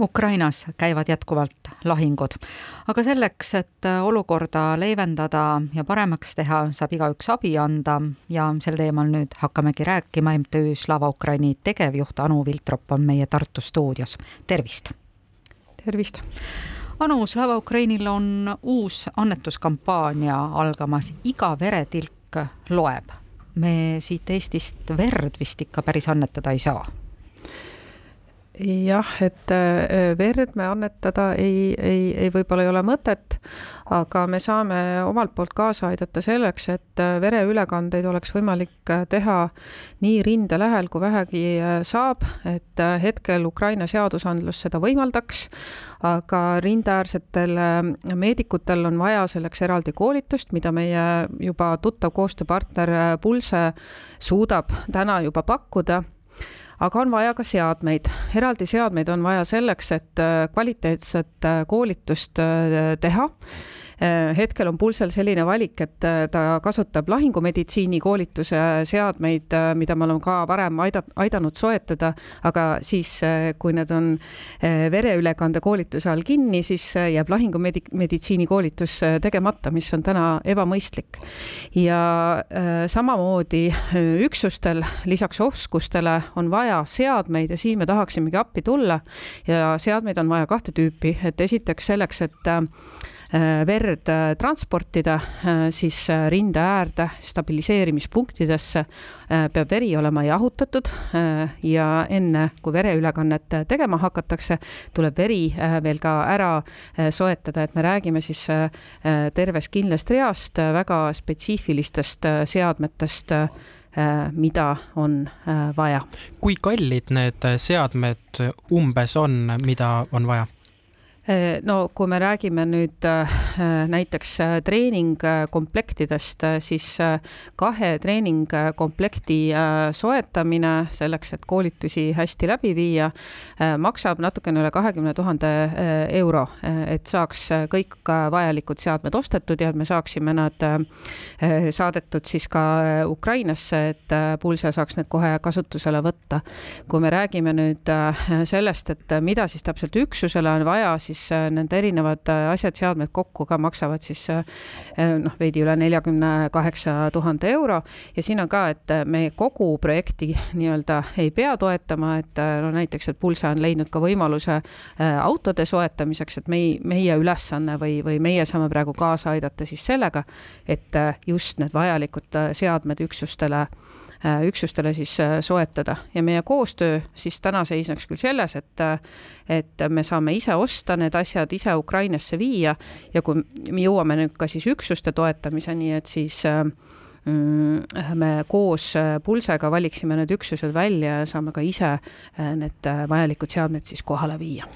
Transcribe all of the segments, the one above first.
Ukrainas käivad jätkuvalt lahingud, aga selleks, et olukorda leevendada ja paremaks teha, saab igaüks abi anda ja sel teemal nüüd hakkamegi rääkima. MTÜ Slava Ukraini tegevjuht Anu Viltrop on meie Tartu stuudios, tervist. tervist. Anu, Slava Ukrainil on uus annetuskampaania algamas, iga veretilk loeb. me siit Eestist verd vist ikka päris annetada ei saa jah, et äh, verd me annetada ei, ei, ei võib-olla ei ole mõtet, aga me saame omalt poolt kaasa aidata selleks, et äh, vereülekandeid oleks võimalik äh, teha nii rinde lähel kui vähegi saab, et hetkel Ukraina seadusandlus seda võimaldaks, aga rindeäärsetel meedikutel on vaja selleks eraldi koolitust, mida meie juba tuttav koostööpartner Pulse suudab täna juba pakkuda aga on vaja ka seadmeid, eraldi seadmeid on vaja selleks, et äh, kvaliteetset äh, koolitust äh, teha hetkel on Pulsel selline valik, et äh, ta kasutab lahingumeditsiini koolituse seadmeid, äh, mida me oleme ka varem aida-, aidanud soetada, aga siis, kui need on vereülekande koolituse all kinni, siis jääb lahingumeditsiini koolitus tegemata, mis on täna ebamõistlik. ja samamoodi üksustel lisaks oskustele on vaja seadmeid ja siin me tahaksimegi appi tulla ja seadmeid on vaja kahte tüüpi, et esiteks selleks, et Äh, verd äh, transportida, äh, siis rinde äärde stabiliseerimispunktidesse peab veri olema jahutatud ja enne, kui vereülekannet tegema hakatakse, tuleb veri veel ka ära soetada, et me räägime siis tervest kindlast reast väga spetsiifilistest seadmetest mida on vaja. kui kallid need seadmed umbes on, mida on vaja? Äh, no kui me räägime nüüd äh, näiteks äh, treeningkomplektidest, siis kahe treeningkomplekti soetamine selleks, et koolitusi hästi läbi viia, maksab natukene üle kahekümne tuhande euro, et saaks kõik vajalikud seadmed ostetud ja et me saaksime nad saadetud siis ka Ukrainasse, et Pulse saaks need kohe kasutusele võtta. kui me räägime nüüd sellest, et mida siis täpselt üksusele on vaja, siis siis äh, nende erinevad äh, asjad, seadmed kokku ka maksavad siis äh, noh, veidi üle neljakümne kaheksa tuhande euro. Ja siin on ka, et me kogu projekti nii-öelda ei pea toetama, et no näiteks, et Pulse on leidnud ka võimaluse autode soetamiseks, et mei-, meie ülesanne või, või meie saame praegu kaasa aidata siis sellega, et just need vajalikud seadmed üksustele üksustele siis soetada. Ja meie koostöö siis täna seisneks küll selles, et et me saame ise osta need asjad, ise Ukrainasse viia ja kui me jõuame nüüd ka siis üksuste toetamiseni, et siis mm, me koos Pulsega valiksime need üksused välja ja saame ka ise need vajalikud seadmed siis kohale viia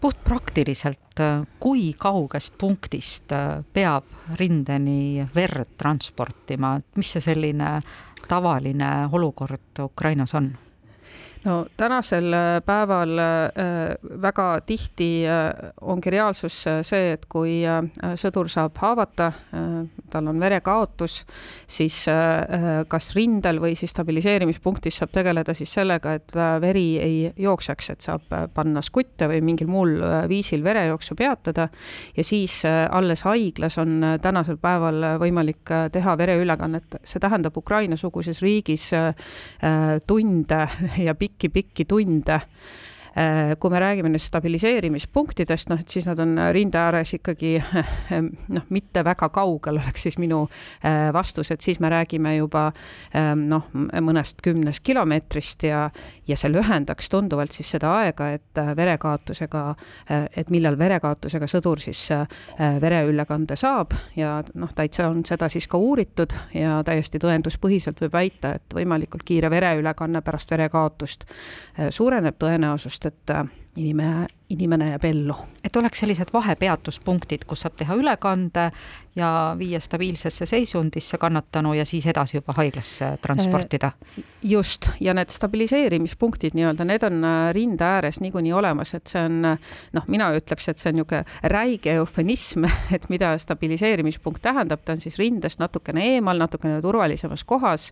puhtpraktiliselt, kui kaugest punktist peab rindeni verd transportima, mis see selline tavaline olukord Ukrainas on? No tänasel äh, päeval äh, väga tihti äh, ongi reaalsus see, et kui sõdur saab haavata, tal on verekaotus, siis kas rindel või siis stabiliseerimispunktis saab tegeleda siis sellega, et veri ei jookseks, et saab panna skutte või mingil muul viisil verejooksu peatada ja siis alles haiglas on tänasel päeval võimalik teha vereülekannet. see tähendab Ukraina-suguses riigis tunde ja pikki pikki-pikki tunde kui me räägime nüüd stabiliseerimispunktidest, noh, et siis nad on rinde ääres ikkagi noh, mitte väga kaugel, oleks siis minu äh, vastus, et siis me räägime juba noh, mõnest kümnest kilomeetrist ja, ja see lühendaks tunduvalt siis seda aega, et äh, verekaotusega, et millal verekaotusega sõdur siis vereülekande saab ja noh, täitsa on seda siis ka uuritud ja täiesti tõenduspõhiselt võib väita, et võimalikult kiire vereülekanne pärast verekaotust suureneb tõenäosust, et äh, inimene, inimene jääb ellu. et oleks sellised vahepeatuspunktid, kus saab teha ülekande ja viia stabiilsesse seisundisse kannatanu ja siis edasi juba haiglasse transportida. Äh, just, ja need stabiliseerimispunktid nii-öelda, need on äh, rinde ääres niikuinii olemas, et see on noh, mina ütleks, et see on niisugune räige eufemism, et mida stabiliseerimispunkt tähendab, ta on siis rindest natukene eemal, natukene turvalisemas kohas.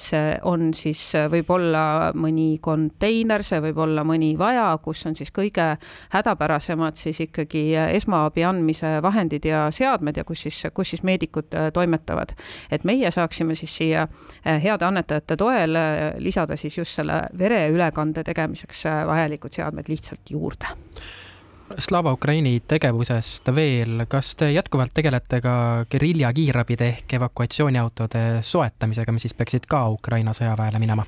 see on siis võib-olla mõni konteiner, see võib olla mõni vaja, kus on siis kõige kõige hädapärasemad siis ikkagi esmaabi andmise vahendid ja seadmed ja kus siis, kus siis meedikud toimetavad. et meie saaksime siis siia heade annetajate toel lisada siis just selle vereülekande tegemiseks vajalikud seadmed lihtsalt juurde Slava Ukraini tegevusest veel, kas te jätkuvalt tegelete ka gerilja kiirabide ehk evakuatsiooniautode soetamisega, mis siis peaksid ka Ukraina sõjaväele minema?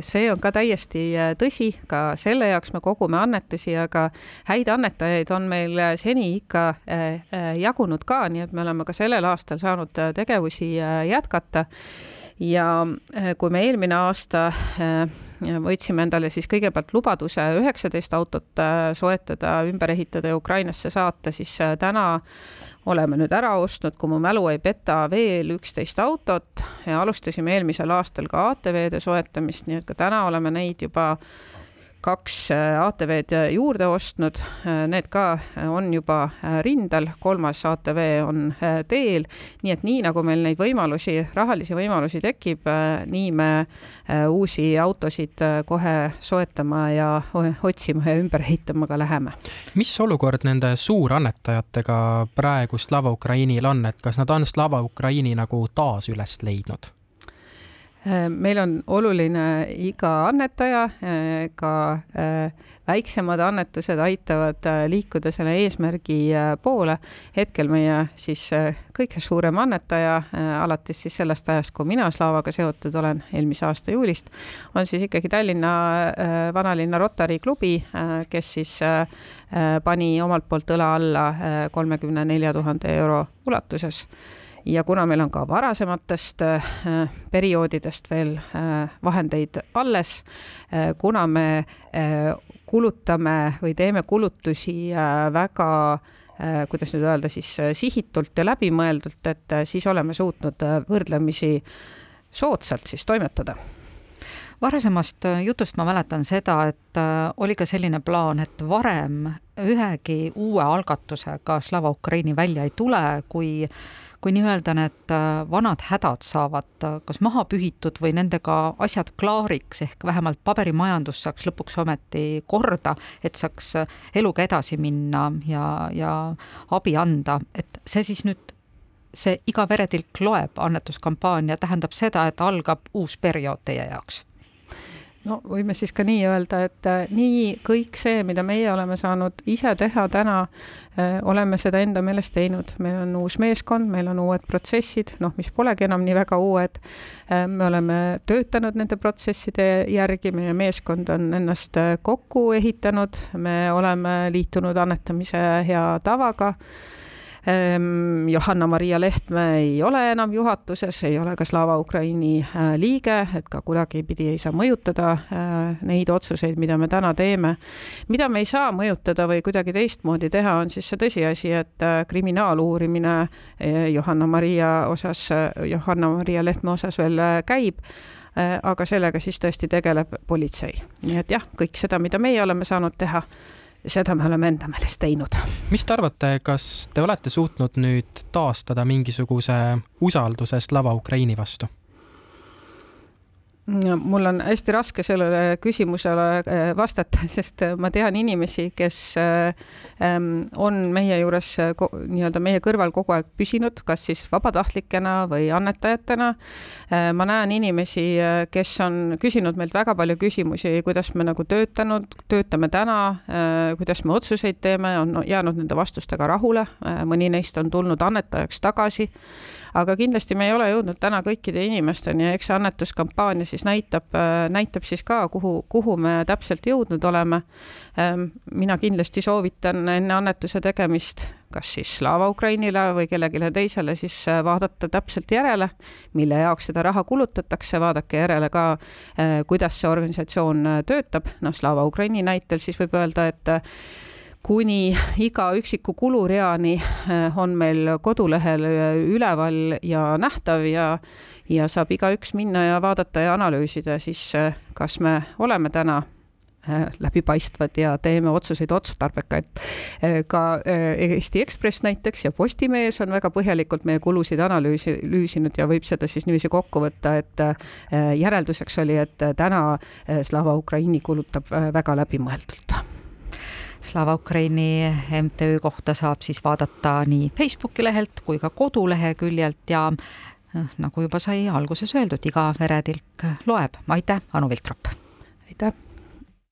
See on ka täiesti äh, tõsi, ka selle jaoks me kogume annetusi, aga häid annetajaid on meil äh, seni ikka jagunud ka, nii et me oleme ka sellel aastal saanud tegevusi jätkata. Ja kui me eelmine aasta võtsime endale siis kõigepealt lubaduse üheksateist autot äh, soetada, ümber ehitada ja Ukrainasse saata, siis äh, täna oleme nüüd ära ostnud, kui mu mälu ei peta, veel üksteist autot ja alustasime eelmisel aastal ka ATV-de soetamist, nii et ka täna oleme neid juba kaks äh, ATV-d juurde ostnud, äh, need ka äh, on juba rindel, kolmas ATV on teel, nii et nii nagu meil neid võimalusi, rahalisi võimalusi tekib, nii me uusi autosid kohe soetama ja otsima ja ümber ehitama ka läheme. mis olukord nende suurannetajatega praegu Slava Ukrainil on, et kas nad on Slava Ukraini nagu taas üles leidnud? Äh, meil on oluline iga annetaja, äh, ka äh, väiksemad annetused aitavad liikuda selle eesmärgi poole. hetkel meie siis kõige suurem annetaja, alates siis sellest ajast, kui mina Slavaga seotud olen, eelmise aasta juulist, on siis ikkagi Tallinna vanalinna Rotary klubi, kes siis pani omalt poolt õla alla kolmekümne nelja tuhande euro ulatuses ja kuna meil on ka varasematest äh, perioodidest veel äh, vahendeid alles, äh, kuna me kulutame või teeme kulutusi väga kuidas nüüd öelda siis sihitult ja läbimõeldult, et siis oleme suutnud võrdlemisi soodsalt siis toimetada. Varasemast jutust ma mäletan seda, et oli ka selline plaan, et varem ühegi uue algatusega Slava Ukraini välja ei tule, kui kui nii-öelda need äh, vanad hädad saavad äh, kas maha pühitud või nendega asjad klaariks, ehk vähemalt paberimajandus saaks lõpuks ometi korda, et saaks äh, eluga edasi minna ja, ja abi anda, et see siis nüüd see iga veretilk loeb annetuskampaania tähendab seda, et algab uus periood teie jaoks no võime siis ka nii öelda, et äh, nii kõik see, mida meie oleme saanud ise teha täna, äh, oleme seda enda meelest teinud, meil on uus meeskond, meil on uued protsessid, noh, mis polegi enam nii väga uued. Äh, me oleme töötanud nende protsesside järgi, meie meeskond on ennast kokku ehitanud, me oleme liitunud annetamise hea tavaga Johanna-Maria Lehtme ei ole enam juhatuses, ei ole ka Slava Ukraini äh, liige, et ka kuidagipidi ei saa mõjutada äh, neid otsuseid, mida me täna teeme. mida me ei saa mõjutada või kuidagi teistmoodi teha, on siis see tõsiasi, et äh, kriminaaluurimine Johanna-Maria osas, Johanna-Maria Lehtme osas veel käib aga sellega siis tõesti tegeleb politsei. nii et jah, kõik seda, mida meie oleme saanud teha seda me oleme enda meelest teinud. mis te arvate, kas te olete suutnud nüüd taastada mingisuguse usalduse Slava Ukraini vastu? Mul on hästi raske sellele küsimusele äh, vastata, sest äh, ma tean inimesi, kes äh, ähm, on meie juures nii-öelda meie kõrval kogu aeg püsinud, kas siis vabatahtlikena või annetajatena. ma näen inimesi, kes on küsinud meilt väga palju küsimusi, kuidas me nagu töötanud, töötame täna, kuidas me otsuseid teeme, on jäänud nende vastustega rahule, mõni neist on tulnud annetajaks tagasi aga kindlasti me ei ole jõudnud täna kõikide inimesteni ja eks see annetuskampaania siis näitab, äh, näitab siis ka, kuhu, kuhu me täpselt jõudnud oleme. Ähm, mina kindlasti soovitan enne annetuse tegemist kas siis Slava Ukrainile või kellelegi teisele, siis äh, vaadata täpselt järele, mille jaoks seda raha kulutatakse, vaadake järele ka, äh, kuidas see organisatsioon töötab, noh, Slava Ukraini näitel siis võib öelda, et kuni iga üksiku kulureani eh, on meil kodulehel eh, üleval ja nähtav ja, ja saab igaüks minna ja vaadata ja analüüsida siis, eh, kas me oleme täna läbipaistvad ja teeme otsuseid otstarbekaid. ka Eesti Ekspress näiteks ja Postimees on väga põhjalikult meie kulusid analüüsi, analüüsinud ja võib seda siis niiviisi kokku võtta, et järelduseks oli, et täna Slava Ukraini kulutab väga läbimõeldult Slava Ukraini MTÜ kohta saab siis vaadata nii Facebooki lehelt kui ka koduleheküljelt ja nagu juba sai alguses öeldud, iga veretilk loeb. aitäh, Anu Viltrop! aitäh!